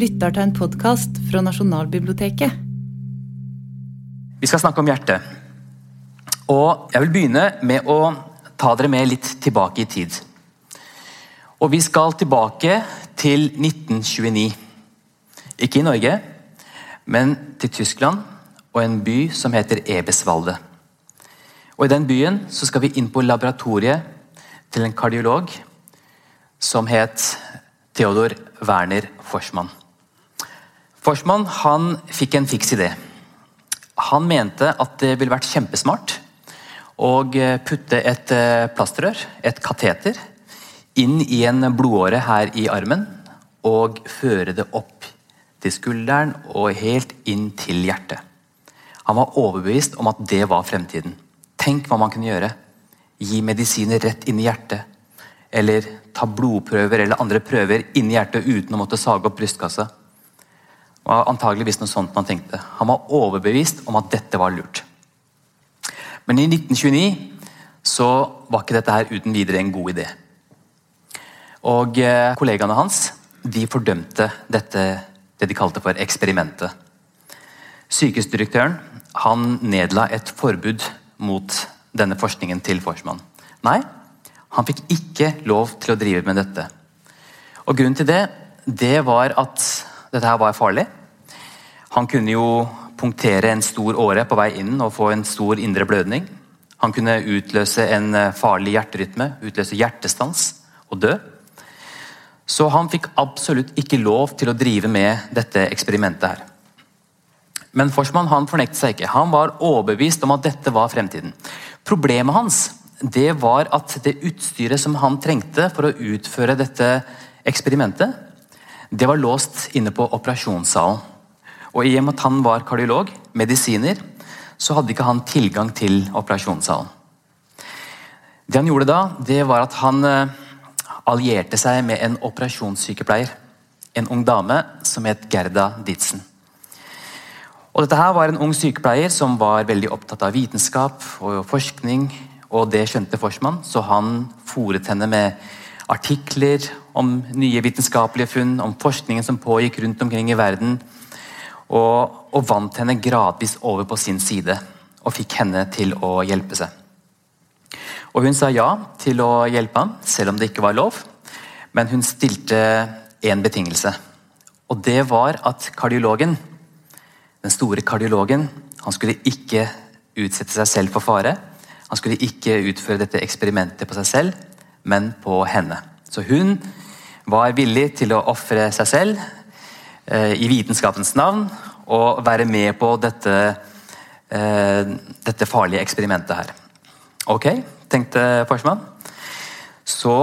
lytter til en podkast fra Nasjonalbiblioteket. Vi skal snakke om hjertet. Og jeg vil begynne med å ta dere med litt tilbake i tid. Og vi skal tilbake til 1929. Ikke i Norge, men til Tyskland og en by som heter Ebeswalde. Og I den byen så skal vi inn på laboratoriet til en kardiolog som het Theodor Werner Forsmann. Forsmann han fikk en fiks idé. Han mente at det ville vært kjempesmart å putte et eh, plastrør, et kateter, inn i en blodåre her i armen og føre det opp til skulderen og helt inn til hjertet. Han var overbevist om at det var fremtiden. Tenk hva man kunne gjøre. Gi medisiner rett inn i hjertet. Eller ta blodprøver eller andre prøver inni hjertet uten å måtte sage opp brystkassa. Var antageligvis noe sånt man tenkte. Han var overbevist om at dette var lurt. Men i 1929 så var ikke dette her uten videre en god idé. Og eh, Kollegaene hans de fordømte dette, det de kalte for eksperimentet. Sykehusdirektøren han nedla et forbud mot denne forskningen til Forsmann. Nei, han fikk ikke lov til å drive med dette. Og Grunnen til det det var at dette her var farlig. Han kunne jo punktere en stor åre på vei inn og få en stor indre blødning. Han kunne utløse en farlig hjerterytme, utløse hjertestans og dø. Så han fikk absolutt ikke lov til å drive med dette eksperimentet her. Men Forsman han fornektet seg ikke. Han var overbevist om at dette var fremtiden. Problemet hans det var at det utstyret som han trengte for å utføre dette eksperimentet, det var låst inne på operasjonssalen. Og I og med at han var kardiolog, medisiner, så hadde ikke han tilgang til operasjonssalen. Det han gjorde da, det var at han eh, allierte seg med en operasjonssykepleier. En ung dame som het Gerda Ditzen. Og dette her var en ung sykepleier som var veldig opptatt av vitenskap og forskning og det skjønte Forsmann, så han fòret henne med artikler om nye vitenskapelige funn, om forskningen som pågikk rundt omkring i verden. Og, og vant henne gradvis over på sin side, og fikk henne til å hjelpe seg. Og Hun sa ja til å hjelpe ham, selv om det ikke var lov. Men hun stilte én betingelse. Og det var at kardiologen, den store kardiologen, han skulle ikke utsette seg selv for fare. Han skulle ikke utføre dette eksperimentet på seg selv, men på henne. Så hun var villig til å ofre seg selv eh, i vitenskapens navn og være med på dette, eh, dette farlige eksperimentet her. Ok, tenkte Forsman. Så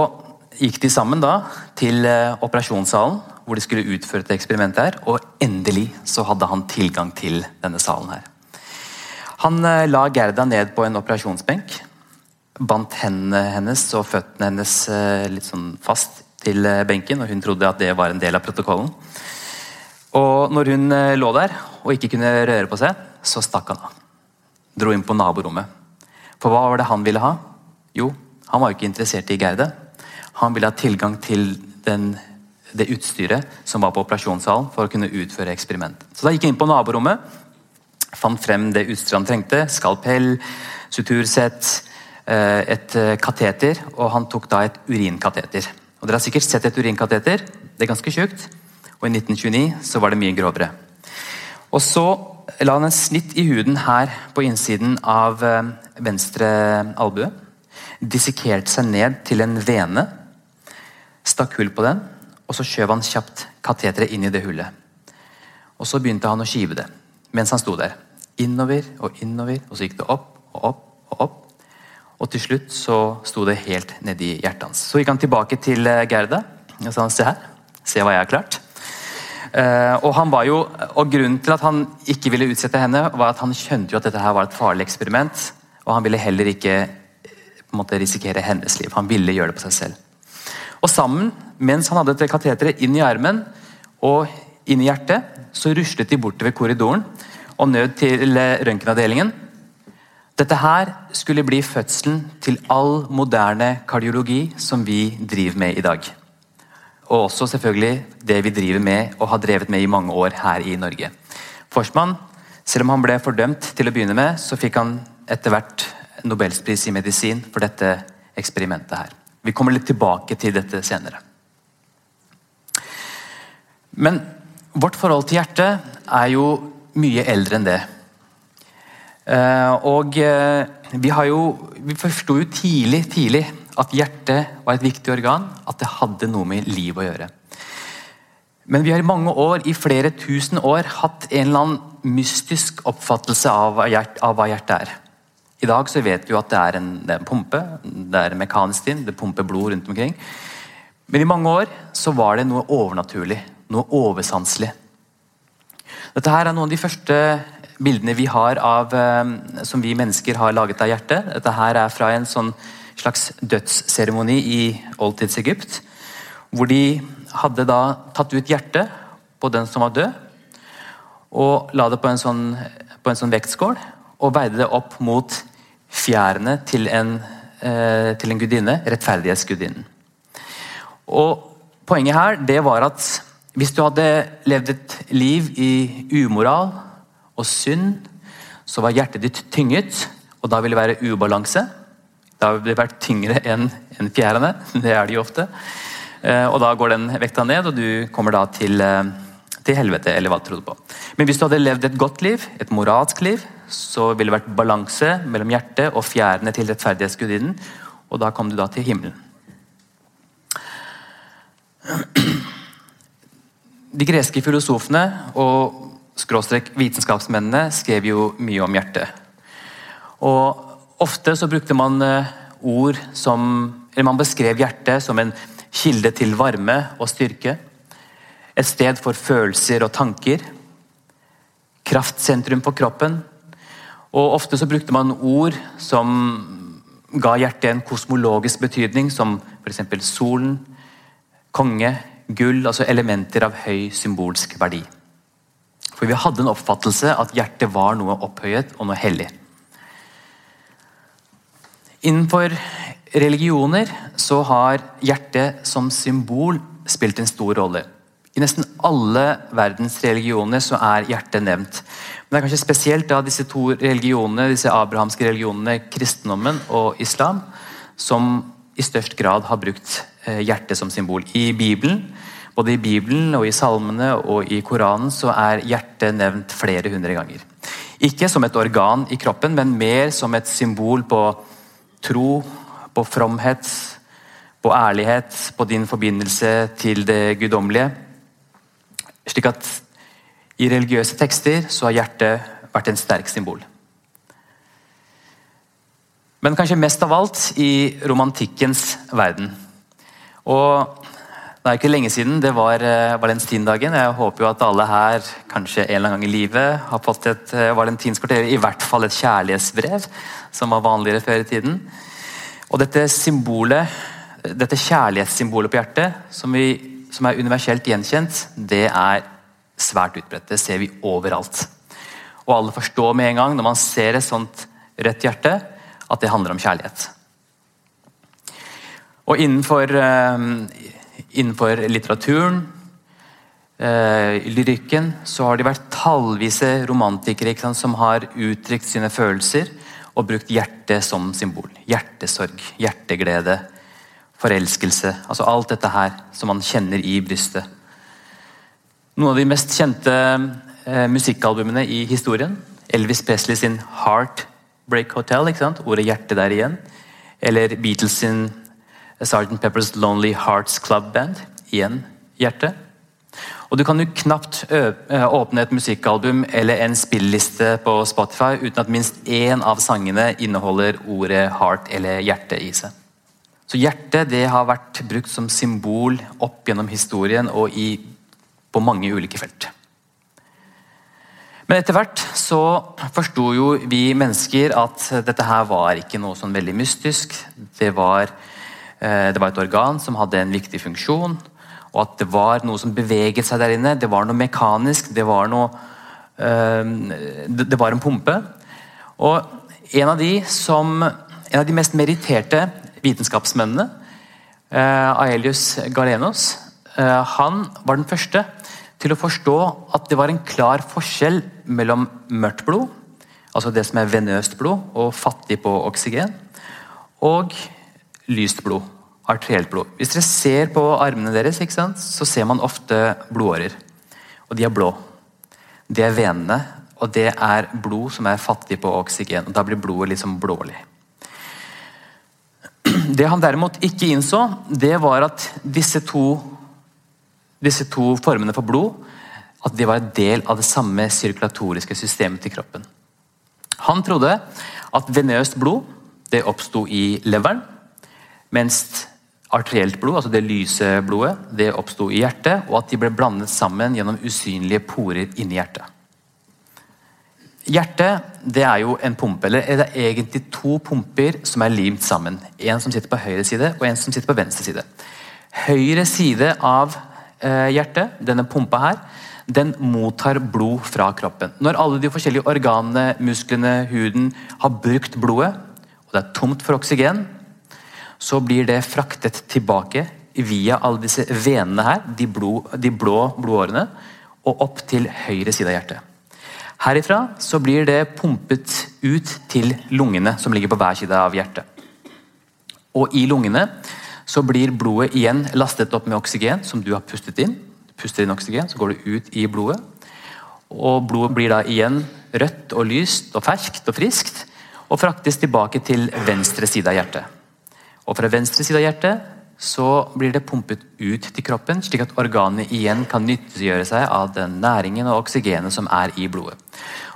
gikk de sammen da til eh, operasjonssalen hvor de skulle utføre dette eksperimentet. her, Og endelig så hadde han tilgang til denne salen her. Han eh, la Gerda ned på en operasjonsbenk. Bandt hendene hennes og føttene hennes eh, litt sånn fast til eh, benken, og hun trodde at det var en del av protokollen. Og når hun lå der og ikke kunne røre på seg, så stakk han av. Dro inn på naborommet. For hva var det han ville ha? Jo, han var jo ikke interessert i Gerde. Han ville ha tilgang til den, det utstyret som var på operasjonssalen for å kunne utføre eksperiment. Så da gikk han inn på naborommet fant frem det utstyret han trengte. Skalpell, sutursett, eh, et eh, kateter, og han tok da et urinkateter. Og Dere har sikkert sett et urinkateter. Det er ganske tjukt. Og i 1929 så var det mye grovere. Og så la han en snitt i huden her på innsiden av eh, venstre albue. Dissekerte seg ned til en vene. Stakk hull på den, og så skjøv han kjapt kateteret inn i det hullet. Og Så begynte han å skive det mens han sto der. Innover og innover, og så gikk det opp og opp og opp. Og til slutt så sto det helt nedi hjertet hans. Så gikk han tilbake til eh, Gerda og sa se her, se hva jeg har klart. Uh, og han var jo, og Grunnen til at han ikke ville utsette henne, var at han skjønte jo at dette her var et farlig eksperiment. Og han ville heller ikke en måte, risikere hennes liv. Han ville gjøre det på seg selv. Og sammen, mens han hadde dette kateteret inn i armen og inn i hjertet, så ruslet de bortover korridoren og nød til røntgenavdelingen. Dette her skulle bli fødselen til all moderne kardiologi som vi driver med i dag. og også selvfølgelig det vi driver med og har drevet med i mange år her i Norge. Forsmann, selv om han ble fordømt til å begynne med, så fikk han etter hvert Nobelspris i medisin for dette eksperimentet her. Vi kommer litt tilbake til dette senere. Men vårt forhold til hjertet er jo mye eldre enn det. Eh, og eh, vi, har jo, vi forsto jo tidlig, tidlig at hjertet var et viktig organ, at det hadde noe med liv å gjøre. Men vi har i mange år, i flere tusen år, hatt en eller annen mystisk oppfattelse av, hva hjertet er. I dag så vet vi at det er en, det er en pumpe, det er mekanisk inn, det pumper blod rundt omkring. Men i mange år så var det noe overnaturlig, noe oversanselig. Dette her er noen av de første bildene vi har av, eh, som vi mennesker har laget av hjertet. Dette her er fra en sånn slags dødsseremoni i oldtids-Egypt. Hvor de hadde da tatt ut hjertet på den som var død, og la det på en sånn, på en sånn vektskål. Og veide det opp mot fjærene til en, eh, til en gudinne, rettferdighetsgudinnen. Og Poenget her det var at hvis du hadde levd et liv i umoral og synd, så var hjertet ditt tynget, og da ville det være ubalanse. Da ville det vært tyngre enn en fjærene. Det er det jo ofte. Eh, og Da går den vekta ned, og du kommer da til, eh, til helvete, eller hva du trodde på. Men hvis du hadde levd et godt liv, et moralsk liv, så ville det vært balanse mellom hjertet og fjærene til rettferdighetsgudinnen, og da kom du da til himmelen. De greske filosofene og skråstrek vitenskapsmennene skrev jo mye om hjertet. Og Ofte så brukte man eh, ord som eller Man beskrev hjertet som en kilde til varme og styrke. Et sted for følelser og tanker. Kraftsentrum for kroppen. Og Ofte så brukte man ord som ga hjertet en kosmologisk betydning, som f.eks. solen, konge, gull, altså elementer av høy symbolsk verdi. For vi hadde en oppfattelse at hjertet var noe opphøyet og noe hellig. Innenfor religioner så har hjertet som symbol spilt en stor rolle. I nesten alle verdens religioner så er hjertet nevnt. Men det er kanskje spesielt da disse to religionene, disse abrahamske religionene, kristendommen og islam, som i størst grad har brukt eh, hjertet som symbol. I Bibelen både i Bibelen, og i salmene og i Koranen så er hjertet nevnt flere hundre ganger. Ikke som et organ i kroppen, men mer som et symbol på tro, på fromhet, på ærlighet, på din forbindelse til det guddommelige. Slik at i religiøse tekster så har hjertet vært en sterk symbol. Men kanskje mest av alt i romantikkens verden. Og det er ikke lenge siden det var uh, valentindagen. Jeg håper jo at alle her kanskje en eller annen gang i livet har fått et uh, valentinskvarter, i hvert fall et kjærlighetsbrev, som var vanligere før i tiden. Og dette symbolet, dette kjærlighetssymbolet på hjertet, som, vi, som er universelt gjenkjent, det er svært utbredt. Det ser vi overalt. Og alle forstår med en gang når man ser et sånt rødt hjerte, at det handler om kjærlighet. Og innenfor innenfor litteraturen, eh, lyrikken, så har det vært tallvise romantikere sant, som har uttrykt sine følelser og brukt hjertet som symbol. Hjertesorg, hjerteglede, forelskelse. Altså alt dette her som man kjenner i brystet. Noen av de mest kjente eh, musikkalbumene i historien. Elvis Presley sin 'Heartbreak Hotel'. Ordet 'hjerte' der igjen. Eller Beatles sin Sergeant Peppers Lonely Hearts Club Band. Igjen hjerte. Og Du kan jo knapt åpne et musikkalbum eller en spilleliste på Spotify uten at minst én av sangene inneholder ordet 'heart' eller 'hjerte' i seg. Så hjertet det har vært brukt som symbol opp gjennom historien og i, på mange ulike felt. Men etter hvert så forsto jo vi mennesker at dette her var ikke noe sånn veldig mystisk. Det var det var et organ som hadde en viktig funksjon, og at det var noe som beveget seg der inne. Det var noe mekanisk, det var noe eh, Det var en pumpe. Og en av de, som, en av de mest meritterte vitenskapsmennene, eh, Aelius Galenos, eh, han var den første til å forstå at det var en klar forskjell mellom mørkt blod, altså det som er venøst blod og fattig på oksygen, og lyst blod, arterielt blod. Hvis dere ser på armene deres, så ser man ofte blodårer. Og de er blå. Det er venene, og det er blod som er fattig på oksygen. og Da blir blodet liksom blålig. Det han derimot ikke innså, det var at disse to, disse to formene for blod at de var en del av det samme sirkulatoriske systemet til kroppen. Han trodde at venøst blod det oppsto i leveren, mens arterielt blod, altså det lyse blodet, det oppsto i hjertet, og at de ble blandet sammen gjennom usynlige porer inni hjertet. Hjertet det er jo en pumpe, eller det er egentlig to pumper som er limt sammen. En som sitter på høyre side, og en som sitter på venstre side. Høyre side av eh, hjertet, denne pumpa her, den mottar blod fra kroppen. Når alle de forskjellige organene, musklene, huden har brukt blodet, og det er tomt for oksygen, så blir det fraktet tilbake via alle disse venene her, de, blod, de blå blodårene, og opp til høyre side av hjertet. Herifra så blir det pumpet ut til lungene, som ligger på hver side av hjertet. Og i lungene så blir blodet igjen lastet opp med oksygen, som du har pustet inn. Du puster inn oksygen, så går det ut i blodet. Og blodet blir da igjen rødt og lyst og ferskt og friskt, og fraktes tilbake til venstre side av hjertet. Og fra venstre side av hjertet så blir det pumpet ut til kroppen, slik at organene igjen kan nyttiggjøre seg av den næringen og oksygenet som er i blodet.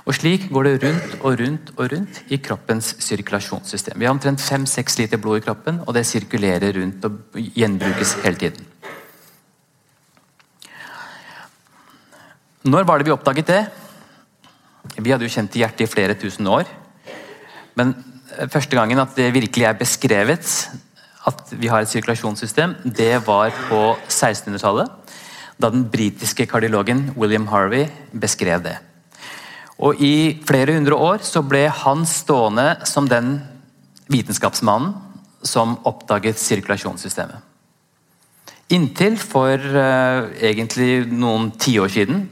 Og Slik går det rundt og rundt og rundt i kroppens sirkulasjonssystem. Vi har omtrent 5-6 liter blod i kroppen, og det sirkulerer rundt og gjenbrukes hele tiden. Når var det vi oppdaget det? Vi hadde jo kjent hjertet i flere tusen år. Men første gangen at det virkelig er beskrevet at vi har et sirkulasjonssystem, det var på 1600-tallet. Da den britiske kardiologen William Harvey beskrev det. Og I flere hundre år så ble han stående som den vitenskapsmannen som oppdaget sirkulasjonssystemet. Inntil for uh, egentlig noen tiår siden,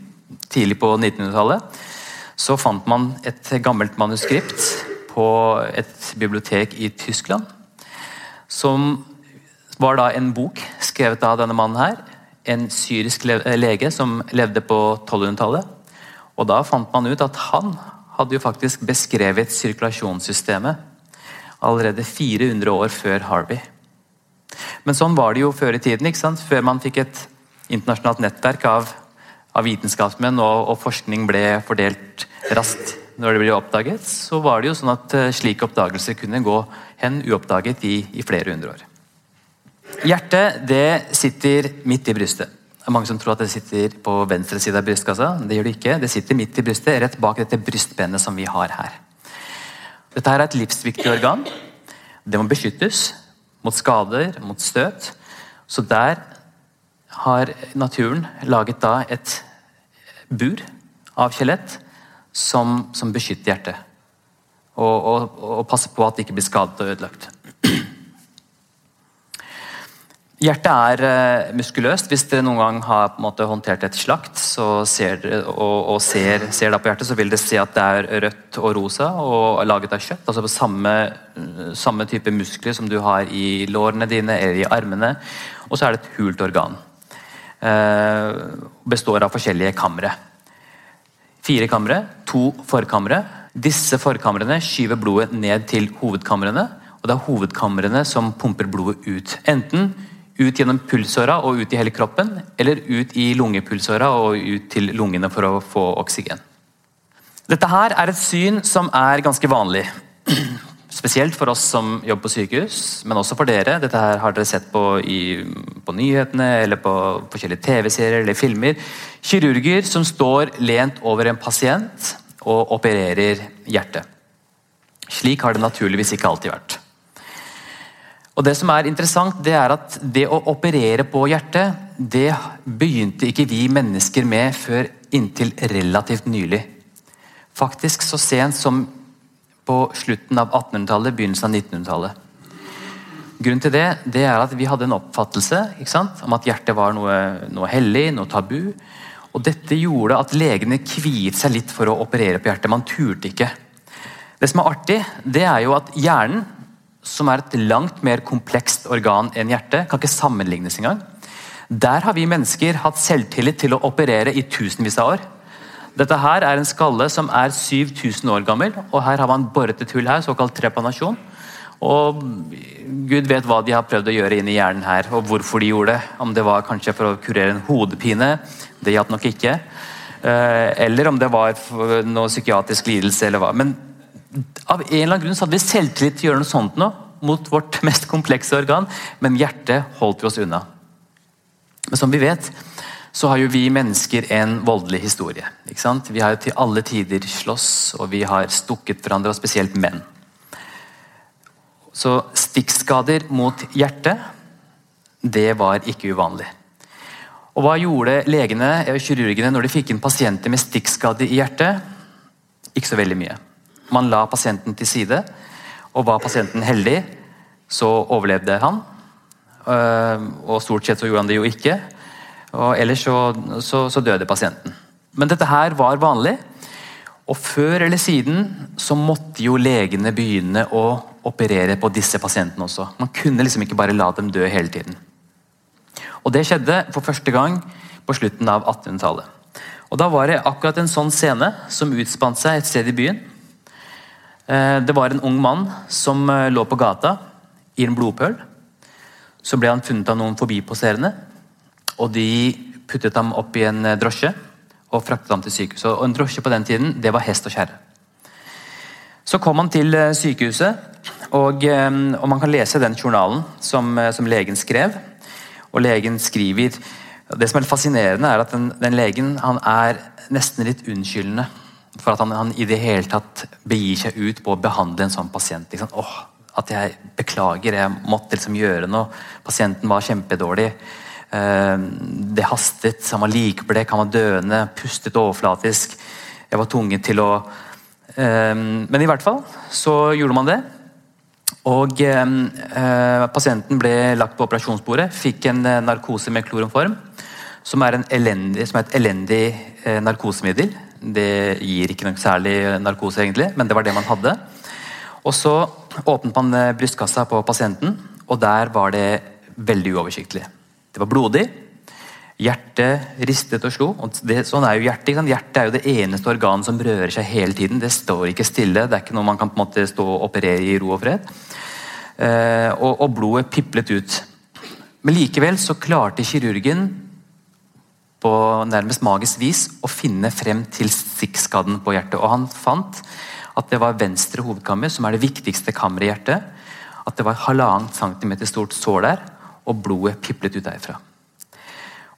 tidlig på 1900-tallet, så fant man et gammelt manuskript på et bibliotek i Tyskland. Som var da en bok skrevet av denne mannen her. En syrisk lege som levde på 1200-tallet. Og Da fant man ut at han hadde jo faktisk beskrevet sirkulasjonssystemet allerede 400 år før Harvey. Men sånn var det jo før i tiden. ikke sant? Før man fikk et internasjonalt nettverk av, av vitenskapsmenn og, og forskning ble fordelt raskt når det ble oppdaget, så var det jo sånn at eh, slike oppdagelser kunne gå hen uoppdaget i, i flere hundre år. Hjertet det sitter midt i brystet. Det er mange som tror at det sitter på venstre side av brystkassa. Det gjør det ikke. Det sitter midt i brystet, rett bak dette brystbenet som vi har her. Dette her er et livsviktig organ. Det må beskyttes mot skader, mot støt. Så der har naturen laget da et bur av skjelett som, som beskytter hjertet. Og, og, og passer på at det ikke blir skadet og ødelagt. Hjertet er uh, muskuløst. Hvis dere noen gang har måte, håndtert et slakt ser og, og, ser, ser på hjertet, så vil dere se at det er rødt og rosa og laget av kjøtt. altså på samme, samme, type muskler som du har i lårene dine eller i armene. Og så er det et hult organ. Uh, består av forskjellige kamre fire kamre, to forkamre. Disse forkamrene skyver blodet ned til hovedkamrene. og Det er hovedkamrene som pumper blodet ut. Enten ut gjennom pulsåra og ut i hele kroppen, eller ut i lungepulsåra og ut til lungene for å få oksygen. Dette her er et syn som er ganske vanlig. Spesielt for oss som jobber på sykehus, men også for dere. Dette her har dere sett på, i, på nyhetene eller på forskjellige TV-serier eller filmer. Kirurger som står lent over en pasient og opererer hjertet. Slik har det naturligvis ikke alltid vært. Og Det som er interessant, det er at det å operere på hjertet, det begynte ikke vi mennesker med før inntil relativt nylig. Faktisk så sent som på slutten av 1800-tallet, begynnelsen av 1900-tallet. Grunnen til det, det er at vi hadde en oppfattelse sant, om at hjertet var noe, noe hellig, noe tabu. Og Dette gjorde at legene kviet seg litt for å operere på hjertet. Man turte ikke. Det som er artig, det er jo at hjernen, som er et langt mer komplekst organ enn hjertet, kan ikke sammenlignes engang. Der har vi mennesker hatt selvtillit til å operere i tusenvis av år. Dette her er en skalle som er 7000 år gammel, og her har man boret et hull her, såkalt trepanasjon. Og Gud vet hva de har prøvd å gjøre inni hjernen her, og hvorfor de gjorde det. Om det var kanskje for å kurere en hodepine, det hjalp nok ikke. Eh, eller om det var noe psykiatrisk lidelse, eller hva. Men av en eller annen grunn så hadde vi selvtillit til å gjøre noe sånt nå, mot vårt mest komplekse organ, men hjertet holdt vi oss unna. Men som vi vet, så har jo vi mennesker en voldelig historie. ikke sant? Vi har jo til alle tider slåss, og vi har stukket hverandre, og spesielt menn. Så stikkskader mot hjertet, det var ikke uvanlig. Og Hva gjorde legene og kirurgene når de fikk inn pasienter med stikkskader i hjertet? Ikke så veldig mye. Man la pasienten til side, og var pasienten heldig, så overlevde han. Øh, og stort sett så gjorde han det jo ikke. Og ellers så, så, så døde pasienten. Men dette her var vanlig. Og før eller siden så måtte jo legene begynne å operere på disse pasientene også. Man kunne liksom ikke bare la dem dø hele tiden. Og Det skjedde for første gang på slutten av 1800-tallet. Og Da var det akkurat en sånn scene som utspant seg et sted i byen. Eh, det var en ung mann som eh, lå på gata i en blodpøl. Så ble han funnet av noen forbipasserende, og de puttet ham opp i en eh, drosje og fraktet ham til sykehuset. Og En drosje på den tiden det var hest og kjerre. Så kom han til sykehuset, og, og, man kan lese den journalen som, som, legen skrev. Og legen skriver Det som er fascinerende, er at den, den legen han er nesten litt unnskyldende for at han, han, i det hele tatt begir seg ut på å behandle en sånn pasient. Liksom. Åh, at jeg beklager, jeg måtte liksom gjøre noe. Pasienten var kjempedårlig. Uh, det hastet, han var likblek, han var døende, pustet overflatisk. Jeg var tvunget til å uh, Men i hvert fall så gjorde man det. Og uh, Pasienten ble lagt på operasjonsbordet, fikk en narkose med kloromform. Som er, elendig, som er et elendig narkosemiddel det gir ikke noe særlig narkose, egentlig, men det var det man hadde. Og Så åpnet man eh, brystkassa på pasienten, og der var det veldig uoversiktlig. Det var blodig. Hjertet ristet og slo. og det, sånn er jo Hjertet Hjertet er jo det eneste organet som rører seg hele tiden. Det står ikke stille. Det er ikke noe man kan på en måte stå og operere i ro og fred. Eh, og, og blodet piplet ut. Men likevel så klarte kirurgen på nærmest magisk vis å finne frem til stikkskaden på hjertet. Og han fant at det var venstre hovedkammer, som er det viktigste kammeret i hjertet. At det var halvannen centimeter stort sår der, og blodet piplet ut derfra.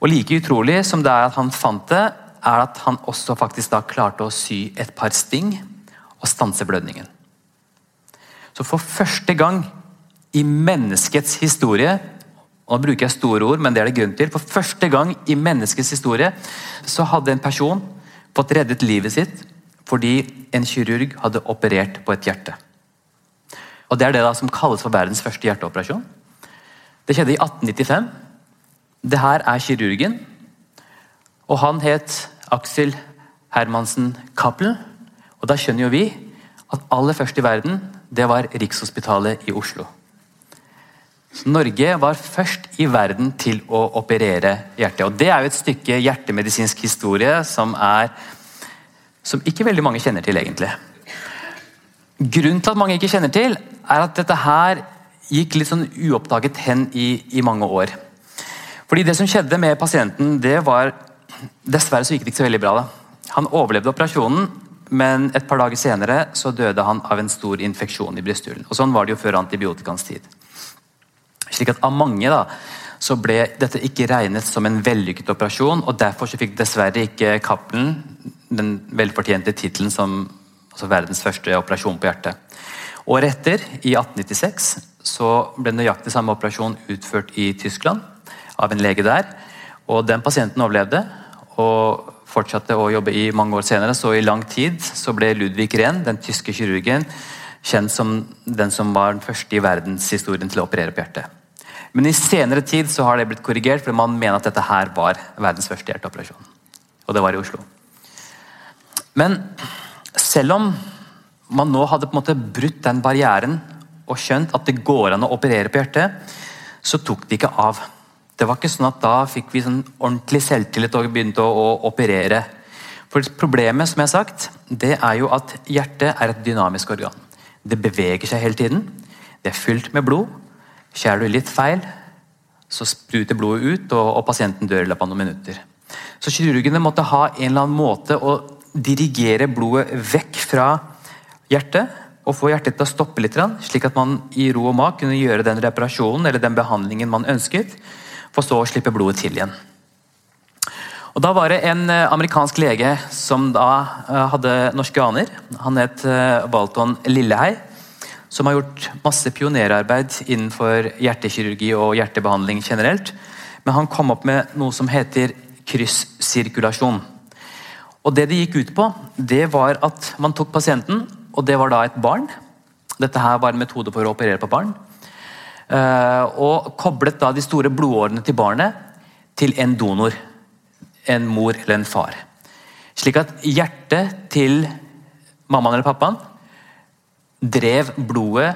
Og Like utrolig som det er at han fant det, er at han også faktisk da klarte å sy et par sting og stanse blødningen. Så for første gang i menneskets historie og Nå bruker jeg store ord, men det er det grunn til. For første gang i menneskets historie så hadde en person fått reddet livet sitt fordi en kirurg hadde operert på et hjerte. Og Det er det da som kalles for verdens første hjerteoperasjon. Det skjedde i 1895. Det her er kirurgen. Og han het Aksel Hermansen Cappelen. Og da skjønner jo vi at aller først i verden, det var Rikshospitalet i Oslo. Norge var først i verden til å operere hjertet. og Det er jo et stykke hjertemedisinsk historie som, er, som ikke veldig mange kjenner til, egentlig. Grunnen til at mange ikke kjenner til, er at dette her gikk litt sånn uoppdaget hen i, i mange år. Fordi Det som skjedde med pasienten, det var Dessverre så gikk det ikke så veldig bra. da. Han overlevde operasjonen, men et par dager senere så døde han av en stor infeksjon i brysthulen. Og Sånn var det jo før antibiotikaens tid. Slik at av mange da, så ble dette ikke regnet som en vellykket operasjon, og derfor så fikk dessverre ikke Cappelen den velfortjente tittelen som altså verdens første operasjon på hjertet. Året etter, i 1896, så ble nøyaktig samme operasjon utført i Tyskland av en lege der. og Den pasienten overlevde og fortsatte å jobbe i mange år senere. Så i lang tid så ble Ludvig Rehn, den tyske kirurgen, kjent som den som var den første i verdenshistorien til å operere på hjertet. Men i senere tid så har det blitt korrigert, fordi man mener at dette her var verdens første hjerteoperasjon. Og det var i Oslo. Men selv om man nå hadde på en måte brutt den barrieren og skjønt at det går an å operere på hjertet, så tok det ikke av. Det var ikke sånn at Da fikk vi sånn ordentlig selvtillit og begynte å, å operere. For Problemet som jeg har sagt, det er jo at hjertet er et dynamisk organ. Det beveger seg hele tiden. Det er fylt med blod. Skjærer du litt feil, så spruter blodet ut, og, og pasienten dør i løpet av noen minutter. Så kirurgene måtte ha en eller annen måte å dirigere blodet vekk fra hjertet og få hjertet til å stoppe litt, slik at man i ro og mak kunne gjøre den reparasjonen eller den behandlingen man ønsket, for så å slippe blodet til igjen. Og Da var det en eh, amerikansk lege som da eh, hadde norske aner. Han het eh, Walton Lillehei som har gjort masse pionerarbeid innenfor hjertekirurgi og hjertebehandling generelt. Men han kom opp med noe som heter kryssirkulasjon. Og Det det gikk ut på, det var at man tok pasienten, og det var da et barn. Dette her var en metode for å operere på barn. Eh, og koblet da de store blodårene til barnet til en donor. En mor eller en far. Slik at hjertet til mammaen eller pappaen drev blodet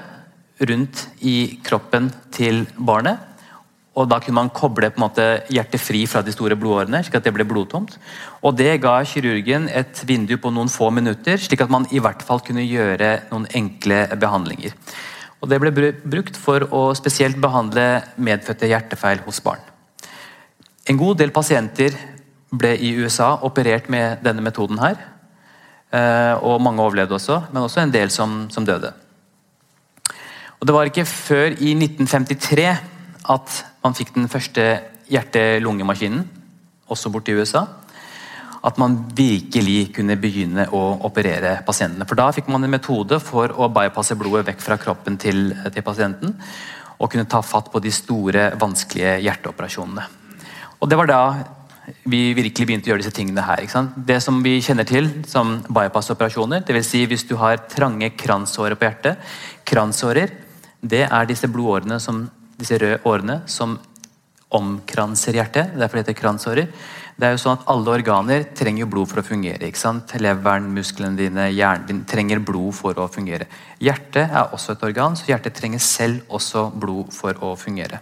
rundt i kroppen til barnet. Og Da kunne man koble på en måte hjertet fri fra de store blodårene, slik at det ble blodtomt. Og Det ga kirurgen et vindu på noen få minutter, slik at man i hvert fall kunne gjøre noen enkle behandlinger. Og Det ble brukt for å spesielt behandle medfødte hjertefeil hos barn. En god del pasienter ble i USA operert med denne metoden her. Eh, og mange overlevde også, men også en del som, som døde. Og Det var ikke før i 1953 at man fikk den første hjerte-lungemaskinen, også borte i USA. At man virkelig kunne begynne å operere pasientene. For Da fikk man en metode for å bypasse blodet vekk fra kroppen til, til pasienten. Og kunne ta fatt på de store, vanskelige hjerteoperasjonene. Og Det var da vi virkelig begynte å gjøre disse tingene her. Det som vi kjenner til som bypass-operasjoner, dvs. Si hvis du har trange kransårer på hjertet. Kransårer det er disse blodårene, som, disse røde årene, som omkranser hjertet. Derfor heter det kransårer. Det er jo sånn at Alle organer trenger blod for å fungere. ikke sant? Leveren, musklene dine, hjernen din trenger blod for å fungere. Hjertet er også et organ, så hjertet trenger selv også blod for å fungere.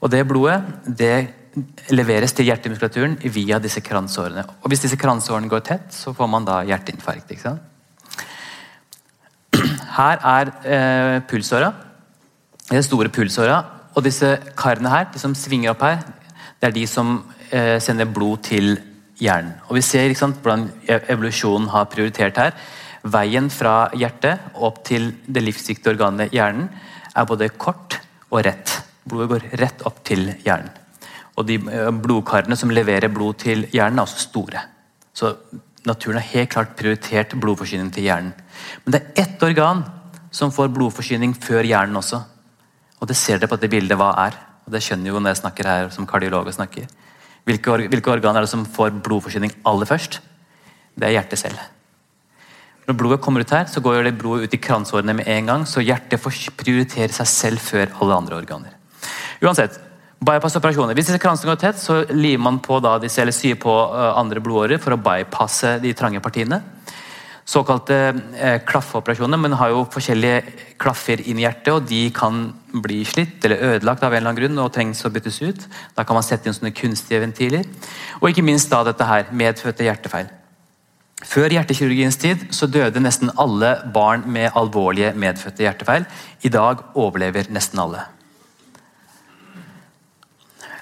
Og Det blodet det leveres til hjertemuskulaturen via disse kransårene. Og Hvis disse kransårene går tett, så får man da hjerteinfarkt. ikke sant? Her er eh, pulsåra. Det er store pulsåra. Og disse karene her, de som svinger opp her, det er de som eh, sender blod til hjernen. Og Vi ser sant, hvordan e-, evolusjonen har prioritert her. Veien fra hjertet opp til det livsviktige organet hjernen er både kort og rett. Blodet går rett opp til hjernen. Og de eh, blodkarene som leverer blod til hjernen, er også store. Så naturen har helt klart prioritert blodforsyning til hjernen. Men det er ett organ som får blodforsyning før hjernen også. Og det ser dere på dette bildet hva er. Og Det skjønner jo når jeg snakker her som kardiolog. og snakker. Hvilke, or hvilke organ er det som får blodforsyning aller først? Det er hjertet selv. Når blodet kommer ut her, så går det blodet ut i kransårene med en gang, så hjertet får prioritere seg selv før alle andre organer. Uansett, Bypass-operasjoner. Hvis disse kransene går tett, så limer man på da disse, eller syr på uh, andre blodårer for å bypasse de trange partiene. Såkalte eh, klaffeoperasjoner, men har jo forskjellige klaffer inn i hjertet, og de kan bli slitt eller ødelagt av en eller annen grunn og trengs å byttes ut. Da kan man sette inn sånne kunstige ventiler. Og ikke minst da dette her, medfødte hjertefeil. Før hjertekirurgiens tid så døde nesten alle barn med alvorlige medfødte hjertefeil. I dag overlever nesten alle.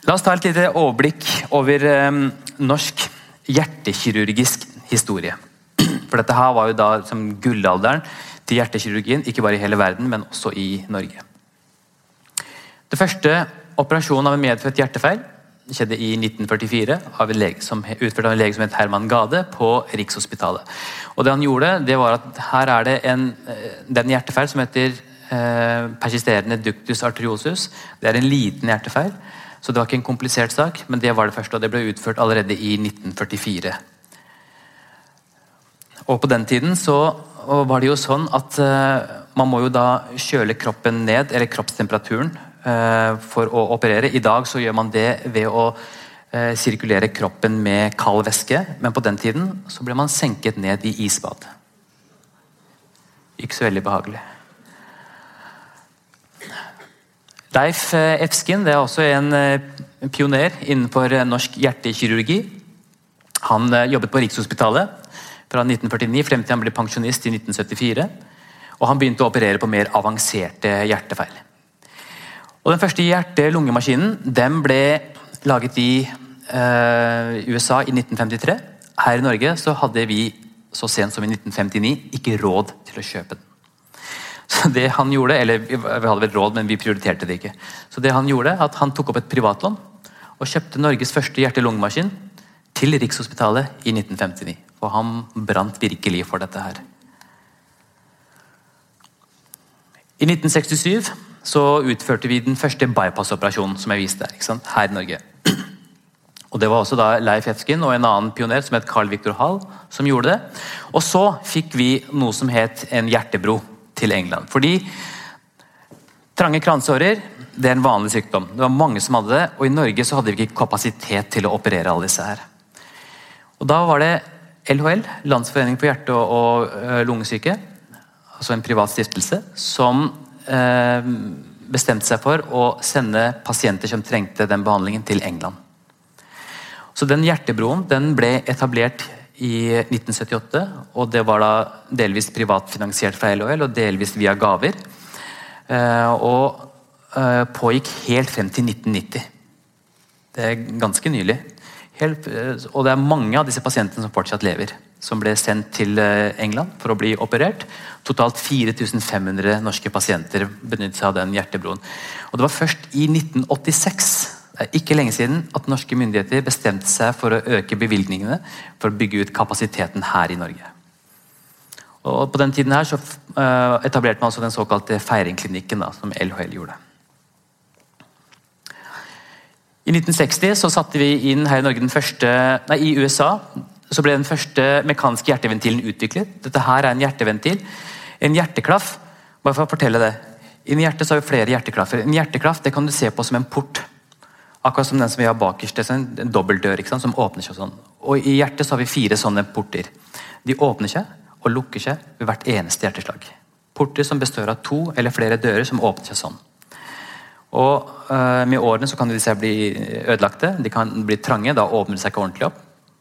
La oss ta et lite overblikk over eh, norsk hjertekirurgisk historie. For dette her var jo da som gullalderen til hjertekirurgien, ikke bare i hele verden, men også i Norge. Det første operasjonen av en medfødt hjertefeil skjedde i 1944 av som, utført av en lege som het Herman Gade på Rikshospitalet. Og det han gjorde, det var at her er det en, det er en hjertefeil som heter eh, persisterende ductus arteriosus. Det er en liten hjertefeil så det var ikke en komplisert sak, men det var det første, og det ble utført allerede i 1944. Og På den tiden så var det jo sånn at uh, man må jo da kjøle kroppen ned, eller kroppstemperaturen, uh, for å operere. I dag så gjør man det ved å uh, sirkulere kroppen med kald væske, men på den tiden så ble man senket ned i isbad. Ikke så veldig behagelig. Leif Efskin det er også en pioner innenfor norsk hjertekirurgi. Han jobbet på Rikshospitalet fra 1949 frem til han ble pensjonist i 1974. Og han begynte å operere på mer avanserte hjertefeil. Og Den første hjerte-lungemaskinen den ble laget i eh, USA i 1953. Her i Norge så hadde vi så sent som i 1959 ikke råd til å kjøpe den. Så det han gjorde, eller Vi hadde vel råd, men vi prioriterte det ikke. Så det Han gjorde, at han tok opp et privatlån og kjøpte Norges første hjerte-lungemaskin til Rikshospitalet i 1959. Og han brant virkelig for dette her. I 1967 så utførte vi den første bypass-operasjonen som jeg viste der, her i Norge. Og Det var også da Leif Efskin og en annen pioner som het Carl Victor Hall som gjorde det. Og så fikk vi noe som het en hjertebro til England. Fordi trange kransårer det er en vanlig sykdom. Det var mange som hadde det, og i Norge så hadde vi ikke kapasitet til å operere alle disse her. Og Da var det LHL, Landsforening for hjerte- og eh, lungesyke, altså en privat stiftelse, som eh, bestemte seg for å sende pasienter som trengte den behandlingen, til England. Så den Hjertebroen den ble etablert i 1978, og det var da delvis privatfinansiert fra LHL og delvis via gaver. Eh, og pågikk helt frem til 1990. Det er ganske nylig. Helt, eh, og det er mange av disse pasientene som fortsatt lever. Som ble sendt til eh, England for å bli operert. Totalt 4500 norske pasienter benyttet seg av den hjertebroen. Og Det var først i 1986 det er ikke lenge siden at norske myndigheter bestemte seg for å øke bevilgningene for å bygge ut kapasiteten her i Norge. Og På den tiden her eh, etablerte man altså den såkalte Feiringklinikken, da, som LHL gjorde. I 1960 så satte vi inn her i første, nei, i USA så ble den første mekaniske hjerteventilen utviklet. Dette her er en hjerteventil. En hjerteklaff bare for å fortelle det. Inni hjertet så har vi flere hjerteklaffer. En hjerteklaff det kan du se på som en port. Akkurat som den som vi har bakerst. Det er en, en dobbeltdør som åpner seg sånn. Og I hjertet så har vi fire sånne porter. De åpner seg og lukker seg ved hvert eneste hjerteslag. Porter som består av to eller flere dører som åpner seg sånn. Og uh, Med årene så kan disse bli ødelagte, de kan bli trange. Da åpner de seg ikke ordentlig opp.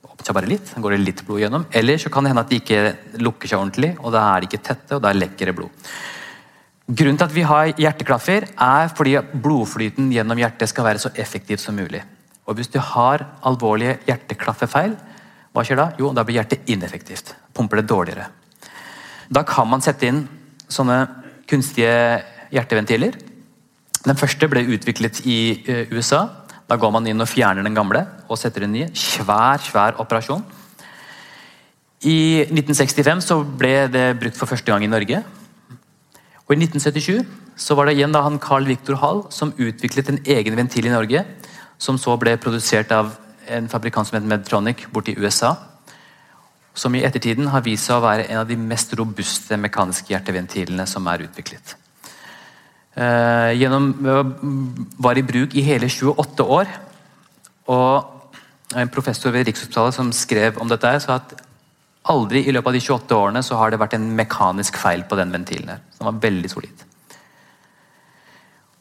åpner seg bare litt, går det litt blod gjennom. Eller så kan det hende at de ikke lukker seg ordentlig, og da er de ikke tette, og da lekker det blod. Grunnen til at vi har hjerteklaffer, er fordi blodflyten gjennom hjertet skal være så effektiv som mulig. Og Hvis du har alvorlige hjerteklaffefeil, hva skjer da? Jo, da blir hjertet ineffektivt. Pumper det dårligere. Da kan man sette inn sånne kunstige hjerteventiler den første ble utviklet i eh, USA. Da går man inn og fjerner den gamle og setter den ny. Svær, svær operasjon. I 1965 så ble det brukt for første gang i Norge. Og I 1977 så var det igjen da han Carl Victor Hall som utviklet en egen ventil i Norge, som så ble produsert av en fabrikant som het Medtronic borti USA. Som i ettertiden har vist seg å være en av de mest robuste mekaniske hjerteventilene som er utviklet. Eh, gjennom, var i bruk i hele 28 år. Og en professor ved Rikshospitalet som skrev om dette, sa at aldri i løpet av de 28 årene så har det vært en mekanisk feil på den ventilen. her, som var veldig solid.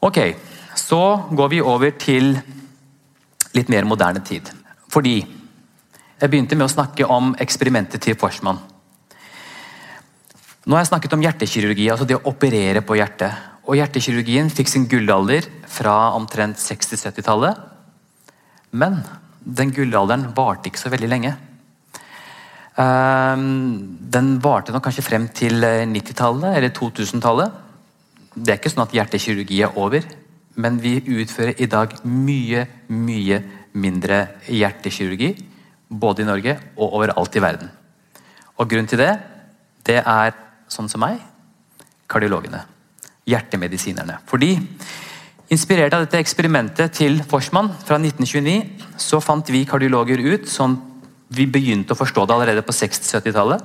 Ok, Så går vi over til litt mer moderne tid. Fordi jeg begynte med å snakke om eksperimentet til Forsman. Nå har jeg snakket om hjertekirurgi, altså det å operere på hjertet. Og hjertekirurgien fikk sin gullalder fra omtrent 60-70-tallet. Men den gullalderen varte ikke så veldig lenge. Ehm, den varte nok kanskje frem til 90-tallet eller 2000-tallet. Det er ikke sånn at hjertekirurgi er over, men vi utfører i dag mye, mye mindre hjertekirurgi. Både i Norge og overalt i verden. Og Grunnen til det, det er sånn som meg, kardiologene hjertemedisinerne. Fordi Inspirert av dette eksperimentet til Forsman fra 1929, så fant vi kardiologer ut, sånn vi begynte å forstå det allerede på 60-70-tallet,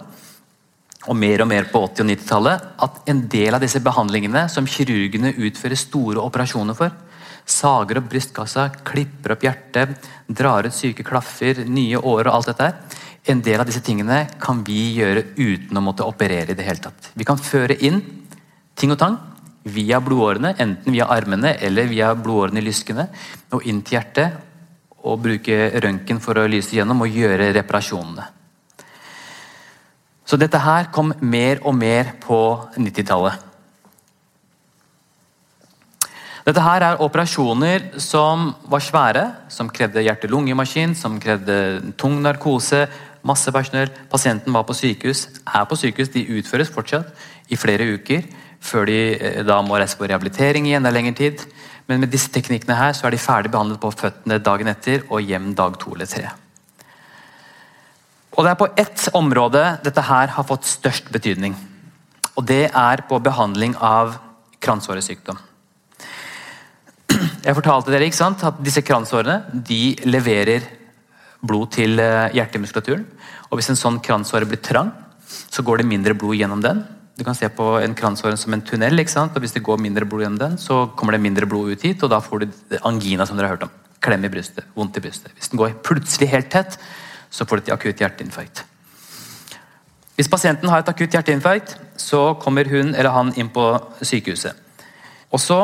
og mer og mer på 80- og 90-tallet, at en del av disse behandlingene som kirurgene utfører store operasjoner for, sager opp brystkassa, klipper opp hjertet, drar ut syke klaffer, nye årer og alt dette her, en del av disse tingene kan vi gjøre uten å måtte operere i det hele tatt. Vi kan føre inn ting og tang via blodårene, enten via armene eller via blodårene i lyskene, og inn til hjertet, og bruke røntgen for å lyse gjennom og gjøre reparasjonene. Så dette her kom mer og mer på 90-tallet. Dette her er operasjoner som var svære, som krevde hjerte-lungemaskin, som krevde tung narkose, masse personell. Pasienten var på sykehus, er på sykehus, de utføres fortsatt i flere uker før de eh, da må reise på rehabilitering i enda lengre tid. Men med disse teknikkene her så er de ferdig behandlet på føttene dagen etter og hjem dag to eller tre. Og Det er på ett område dette her har fått størst betydning. Og Det er på behandling av kransåresykdom. Jeg fortalte dere ikke sant, at disse kransårene de leverer blod til eh, hjertemuskulaturen. Og Hvis en sånn kransåre blir trang, så går det mindre blod gjennom den. Du kan se på en kransåren som en tunnel. ikke sant? og Hvis det går mindre blod gjennom den, så kommer det mindre blod ut hit, og da får du angina, som dere har hørt om. Klem i brystet, vondt i brystet. Hvis den går plutselig helt tett, så får du et akutt hjerteinfarkt. Hvis pasienten har et akutt hjerteinfarkt, så kommer hun eller han inn på sykehuset. Og så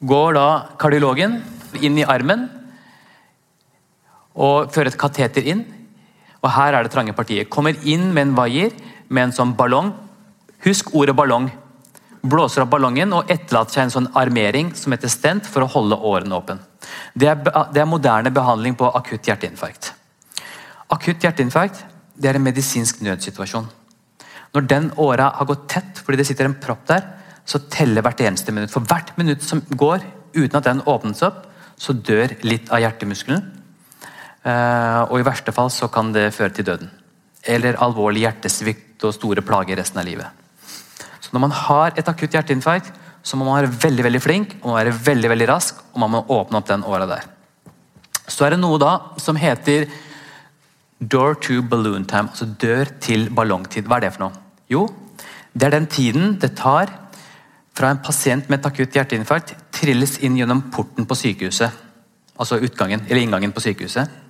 går da kardiologen inn i armen og fører et kateter inn. Og her er det trange partiet. Kommer inn med en vaier med en sånn ballong. Husk ordet ballong. Blåser opp ballongen og etterlater seg en sånn armering som heter stent for å holde årene åpen. Det er, det er moderne behandling på akutt hjerteinfarkt. Akutt hjerteinfarkt det er en medisinsk nødsituasjon. Når den åra har gått tett fordi det sitter en propp der, så teller hvert eneste minutt. For hvert minutt som går uten at den åpnes opp, så dør litt av hjertemuskelen. Eh, og i verste fall så kan det føre til døden. Eller alvorlig hjertesvikt og store plager resten av livet. Når man har et akutt hjerteinfarkt, så må man være veldig veldig flink og man må være veldig, veldig rask, og man må åpne opp den åra der. Så er det noe da som heter door to balloon time, altså dør til ballongtid. Hva er det for noe? Jo, det er den tiden det tar fra en pasient med et akutt hjerteinfarkt trilles inn gjennom porten på sykehuset. Altså utgangen, eller inngangen på sykehuset.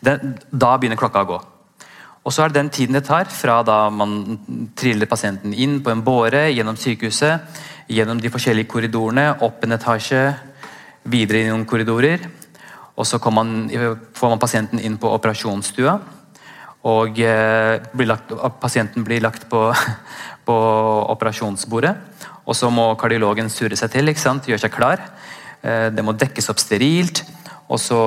Da begynner klokka å gå. Og så er det den tiden det tar fra da man triller pasienten inn på en båre, gjennom sykehuset, gjennom de forskjellige korridorene, opp en etasje, videre i noen korridorer. Og så man, får man pasienten inn på operasjonsstua. Og eh, blir lagt, pasienten blir lagt på, på, operasjonsbordet. Og så må kardiologen surre seg til, gjøre seg klar. Eh, det må dekkes opp sterilt. Og så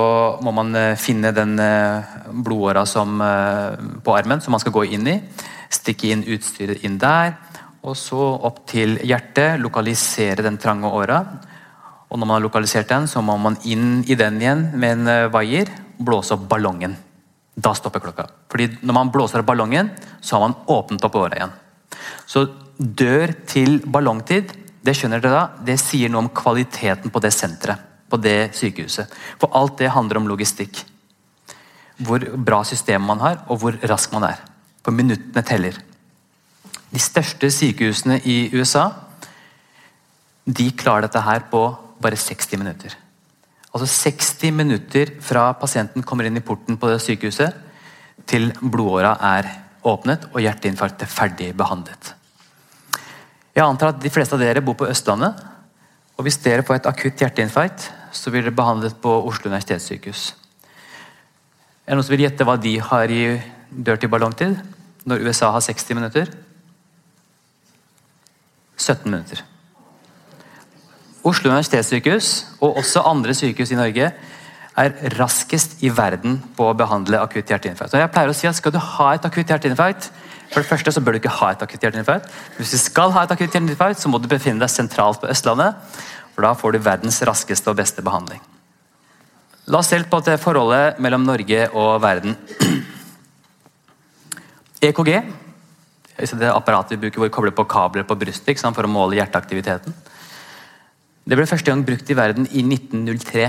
må man eh, finne den eh, blodåra eh, på armen som man skal gå inn i. Stikke inn utstyret inn der. Og så opp til hjertet. Lokalisere den trange åra. Og når man har lokalisert den, så må man inn i den igjen med en vaier. Blåse opp ballongen. Da stopper klokka. Fordi når man blåser opp ballongen, så har man åpnet opp åra igjen. Så dør til ballongtid, det skjønner dere da, det sier noe om kvaliteten på det senteret på det sykehuset. For alt det handler om logistikk. Hvor bra system man har, og hvor rask man er. For minuttene teller. De største sykehusene i USA de klarer dette her på bare 60 minutter. Altså 60 minutter fra pasienten kommer inn i porten på det sykehuset, til blodåra er åpnet og hjerteinfarktet ferdig behandlet. Jeg antar at de fleste av dere bor på Østlandet. Og Hvis dere får et akutt hjerteinfarkt, så blir det behandlet på Oslo universitetssykehus. Er det noen som vil gjette hva de har i dør til ballongtid? Når USA har 60 minutter? 17 minutter. Oslo universitetssykehus, og også andre sykehus i Norge, er raskest i verden på å behandle akutt hjerteinfarkt. Og jeg pleier å si at Skal du ha et akutt hjerteinfarkt, for det første så bør du ikke ha et akutt hjerteinfarkt. Hvis du skal ha et akutt hjerteinfarkt, så må du befinne deg sentralt på Østlandet. For da får du verdens raskeste og beste behandling. La oss se på det forholdet mellom Norge og verden. EKG, det apparatet vi bruker hvor vi kobler på kabler på brystet for å måle hjerteaktiviteten. Det ble første gang brukt i verden i 1903.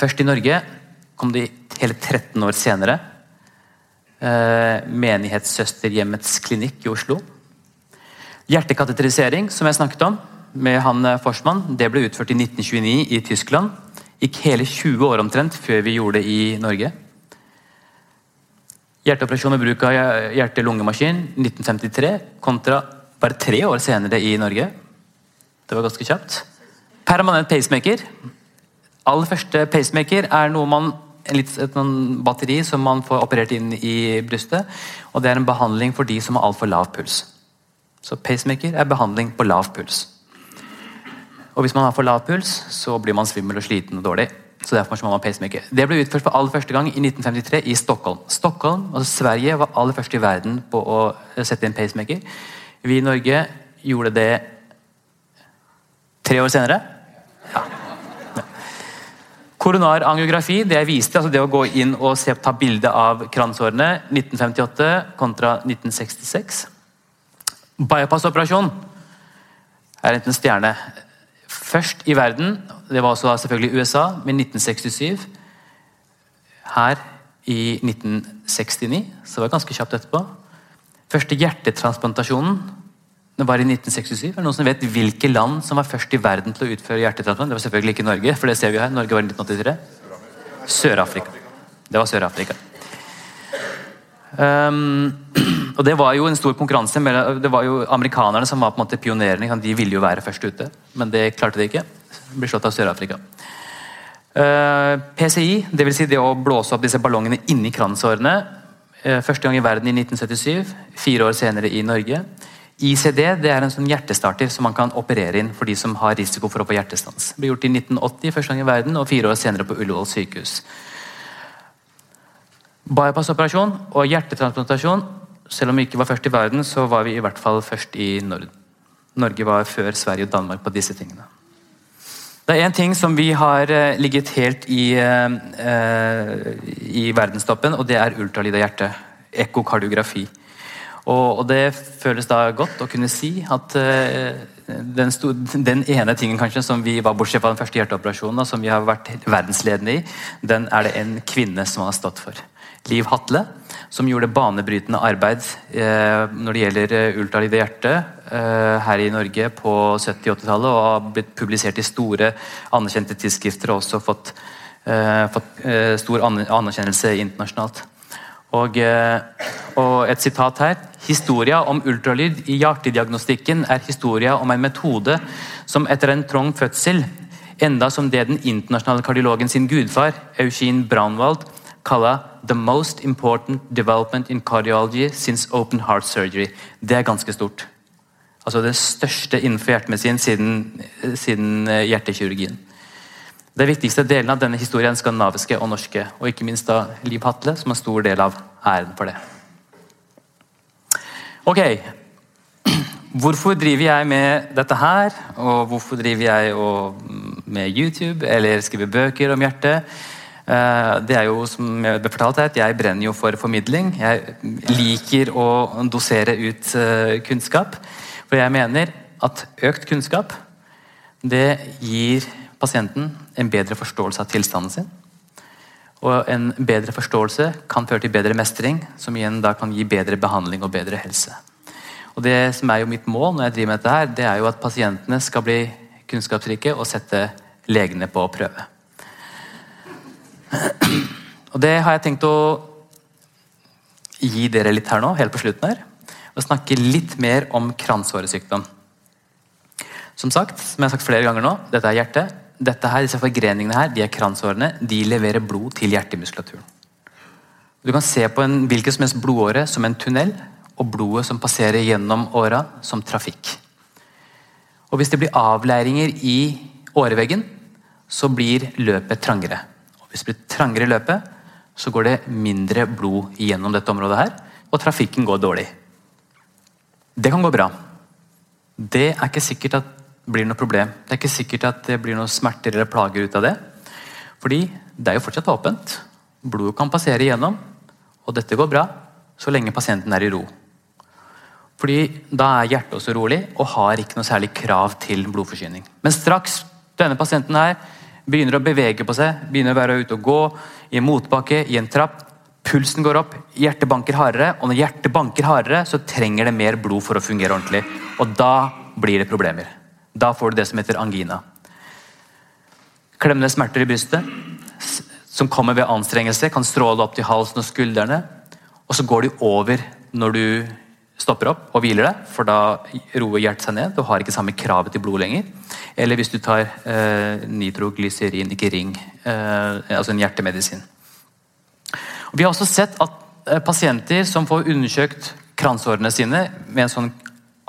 Først i Norge kom det hele 13 år senere. Eh, Menighetssøsterhjemmets klinikk i Oslo. Hjertekateterisering, som jeg snakket om, med han eh, Forsmann, det ble utført i 1929 i Tyskland. Gikk hele 20 år omtrent før vi gjorde det i Norge. Hjerteoperasjon med bruk av hjerte-lungemaskin 1953 kontra bare tre år senere i Norge. Det var ganske kjapt. Permanent pacemaker. Aller første pacemaker er noe man litt, et batteri som man får operert inn i brystet. og Det er en behandling for de som har altfor lav puls. Så Pacemaker er behandling på lav puls. Og Hvis man har for lav puls, så blir man svimmel og sliten og dårlig. Så derfor må man pacemaker. Det ble utført for aller første gang i 1953 i Stockholm. Stockholm, altså Sverige var aller først i verden på å sette inn pacemaker. Vi i Norge gjorde det tre år senere. Ja. Koronar angiografi, det jeg viste, altså det å gå inn og se, ta bilde av kransårene 1958 kontra 1966. Bypass-operasjon er enten stjerne. Først i verden, det var også selvfølgelig USA, med 1967. Her i 1969, så var det ganske kjapt etterpå. Første hjertetransplantasjonen det var i 1967. Er det noen som vet hvilke land som var først i verden til å utføre hjertetransplantasjon? Det var selvfølgelig ikke Norge, for det ser vi her. Norge var i 1983. Sør-Afrika. Det var Sør-Afrika. Um, og Det var jo en stor konkurranse. Det var jo Amerikanerne som var på en måte pionerene. De ville jo være først ute, men det klarte de ikke. De ble slått av Sør-Afrika. Uh, PCI, dvs. Si det å blåse opp disse ballongene inni kransårene. Uh, første gang i verden i 1977. Fire år senere i Norge. ICD det er en sånn hjertestarter som man kan operere inn for de som har risiko for å få hjertestans. Det ble gjort i 1980 første gang i verden, og fire år senere på Ullevål sykehus. Bypass-operasjon og hjertetransplantasjon selv om vi ikke var først i verden, så var vi i hvert fall først i Norden. Norge var før Sverige og Danmark på disse tingene. Det er én ting som vi har eh, ligget helt i, eh, i verdenstoppen, og det er ultralyd av hjertet. Ekkokardiografi. Og, og, det føles da godt å kunne si at uh, den, sto, den, ene tingen kanskje som vi var bortsett fra den første hjerteoperasjonen, som vi har vært verdensledende i, den er det en kvinne som har stått for. Liv Hatle, som gjorde banebrytende arbeid eh, når det gjelder eh, ultralyd i hjertet eh, her i Norge på 70- 80-tallet, og har blitt publisert i store, anerkjente tidsskrifter og også fått, eh, fått eh, stor anerkjennelse internasjonalt. Og, eh, og, et sitat her. Historia om ultralyd i hjertediagnostikken er historia om en metode som etter en trang fødsel, enda som det den internasjonale kardiologen sin gudfar, Eugene Braunwald, kaller 'the most important development in cardiology since open heart surgery'. Det er ganske stort. Altså det største innenfor hjertemedisin siden, siden eh, hjertekirurgien. Det viktigste delen av denne historien skandinaviske og norske, og ikke minst da Liv Hatle, som er stor del av æren for det. Ok, Hvorfor driver jeg med dette her, og hvorfor driver jeg med YouTube eller skriver bøker om hjertet? Eh, det er jo som jeg ble fortalt at jeg brenner jo for formidling. Jeg liker å dosere ut eh, kunnskap. For jeg mener at økt kunnskap det gir pasienten en bedre forståelse av tilstanden sin. Og en bedre forståelse kan føre til bedre mestring, som igjen da kan gi bedre behandling og bedre helse. Og Det som er jo mitt mål når jeg driver med dette, her, det er jo at pasientene skal bli kunnskapsrike og sette legene på prøve. Og Det har jeg tenkt å gi dere litt her nå, helt på slutten her. Og snakke litt mer om kransåresykdom. Som sagt, som jeg har sagt flere ganger nå, dette er hjertet. Dette her, disse forgreningene her, de er kransårene. De leverer blod til hjertemuskulaturen. Du kan se på en hvilken som helst blodåre som en tunnel, og blodet som passerer gjennom åra, som trafikk. Og Hvis det blir avleiringer i åreveggen, så blir løpet trangere. Og Hvis det blir trangere i løpet, så går det mindre blod gjennom dette området her, og trafikken går dårlig. Det kan gå bra. Det er ikke sikkert at blir noe problem. Det er ikke sikkert at det blir noe smerter eller plager ut av det. Fordi det er jo fortsatt åpent. Blodet kan passere igjennom, og dette går bra så lenge pasienten er i ro. Fordi da er hjertet også rolig og har ikke noe særlig krav til blodforsyning. Men straks denne pasienten her begynner å bevege på seg, begynner å være ute og gå i en motbakke, i en trapp, Pulsen går opp, hjertet banker hardere, og når hjertet banker hardere, så trenger det mer blod for å fungere ordentlig. Og da blir det problemer. Da får du det som heter angina. Klemmende smerter i brystet, som kommer ved anstrengelse, kan stråle opp til halsen og skuldrene. Og så går de over når du stopper opp og hviler deg, for da roer hjertet seg ned. Du har ikke samme kravet til blod lenger. Eller hvis du tar eh, nitroglyserin, ikke ring, eh, altså en hjertemedisin. Vi har også sett at eh, pasienter som får undersøkt kransårene sine med en sånn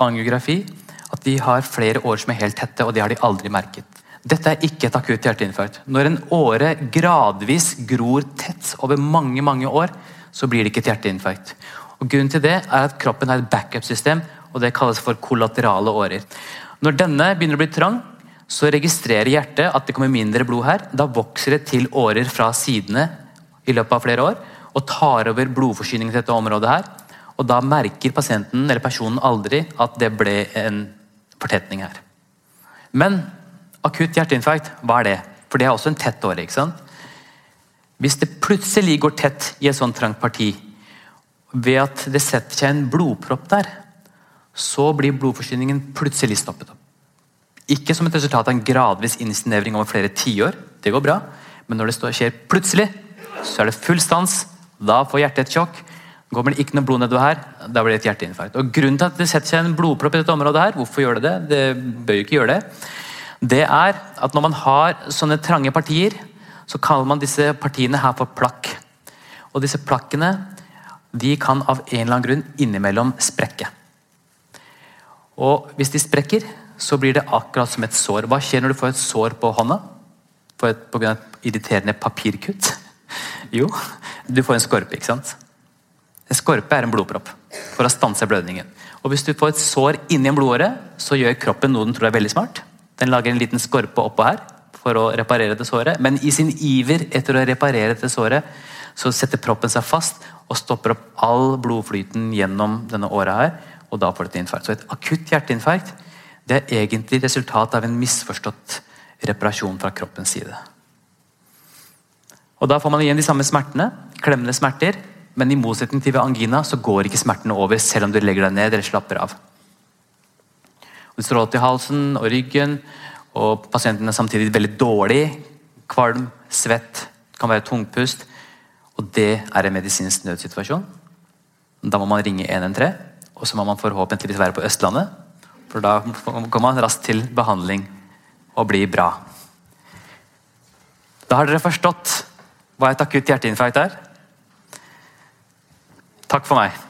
angiografi, at de har flere år som er helt tette, og det har de aldri merket. Dette er ikke et akutt hjerteinfarkt. Når en åre gradvis gror tett over mange mange år, så blir det ikke et hjerteinfarkt. Og Grunnen til det er at kroppen har et backup-system, og det kalles for kollaterale årer. Når denne begynner å bli trang, så registrerer hjertet at det kommer mindre blod her. Da vokser det til årer fra sidene i løpet av flere år og tar over blodforsyningen til dette området. her, og Da merker pasienten eller personen aldri at det ble en fortetning her. Men akutt hjerteinfarkt, hva er det? For det er også en tett åre. ikke sant? Hvis det plutselig går tett i et sånt trangt parti, ved at det setter seg en blodpropp der, så blir blodforsyningen plutselig stoppet opp. Ikke som et resultat av en gradvis innsnevring over flere tiår, det går bra, men når det skjer plutselig, så er det full stans, da får hjertet et sjokk. Kommer det ikke noe blod nedover her, da blir det et hjerteinfarkt. Og Grunnen til at det setter seg en blodpropp i dette området, her, hvorfor gjør det det? Det bør jo ikke gjøre det. Det er at når man har sånne trange partier, så kaller man disse partiene her for plakk. Og disse plakkene de kan av en eller annen grunn innimellom sprekke. Og Hvis de sprekker, så blir det akkurat som et sår. Hva skjer når du får et sår på hånda? Av et irriterende papirkutt? Jo, du får en skorpe. ikke sant? En skorpe er en blodpropp for å stanse blødningen. Og Hvis du får et sår inni en blodåre, så gjør kroppen noe den tror er veldig smart. Den lager en liten skorpe oppå her for å reparere det såret. Men i sin iver etter å reparere det såret, så setter proppen seg fast og stopper opp all blodflyten gjennom denne åra her. Og da får du et infarkt. Så et akutt hjerteinfarkt det er egentlig resultat av en misforstått reparasjon fra kroppens side. Og Da får man igjen de samme smertene, klemmende smerter, men i motsetning til ved angina så går ikke smertene over selv om du legger deg ned eller slapper av. Og det stråler til halsen og ryggen, og pasienten er samtidig veldig dårlig. Kvalm, svett, kan være tungpust. Og det er en medisinsk nødsituasjon. Da må man ringe 113, og så må man forhåpentligvis være på Østlandet. For da kommer man raskt til behandling og blir bra. Da har dere forstått hva et akutt hjerteinfarkt er? Takk for meg.